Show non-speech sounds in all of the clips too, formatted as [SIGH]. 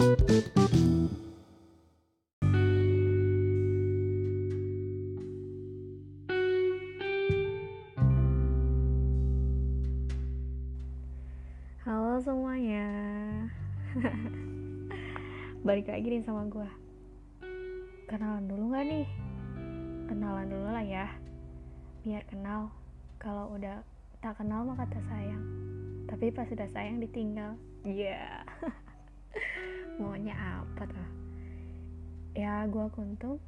Halo semuanya. Balik lagi nih sama gue Kenalan dulu gak nih? Kenalan dulu lah ya. Biar kenal. Kalau udah tak kenal mah kata sayang. Tapi pas udah sayang ditinggal. Iya. yeah. Maunya apa tuh? Ya gue kuntung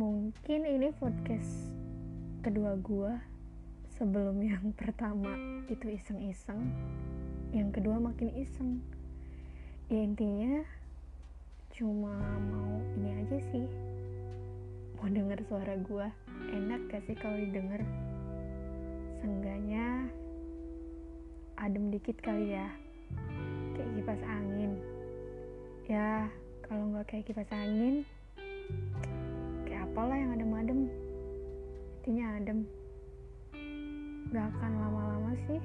Mungkin ini podcast kedua gue sebelum yang [LAUGHS] pertama itu iseng-iseng yang kedua makin iseng. Ya intinya cuma mau ini aja sih. Mau denger suara gue enak gak sih kalau didengar? Sengganya adem dikit kali ya nggak kayak kipas angin. Kayak apalah yang adem-adem. Intinya adem. Gak akan lama-lama sih.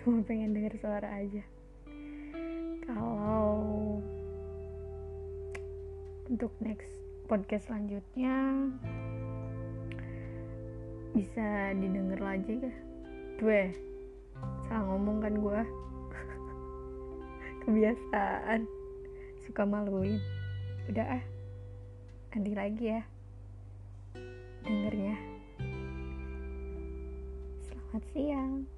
Cuma pengen denger suara aja. Kalau untuk next podcast selanjutnya bisa didengar lagi gak? gue salah ngomong kan gue [LAUGHS] kebiasaan suka maluin. Udah ah. Nanti lagi ya. Dengernya. Selamat siang.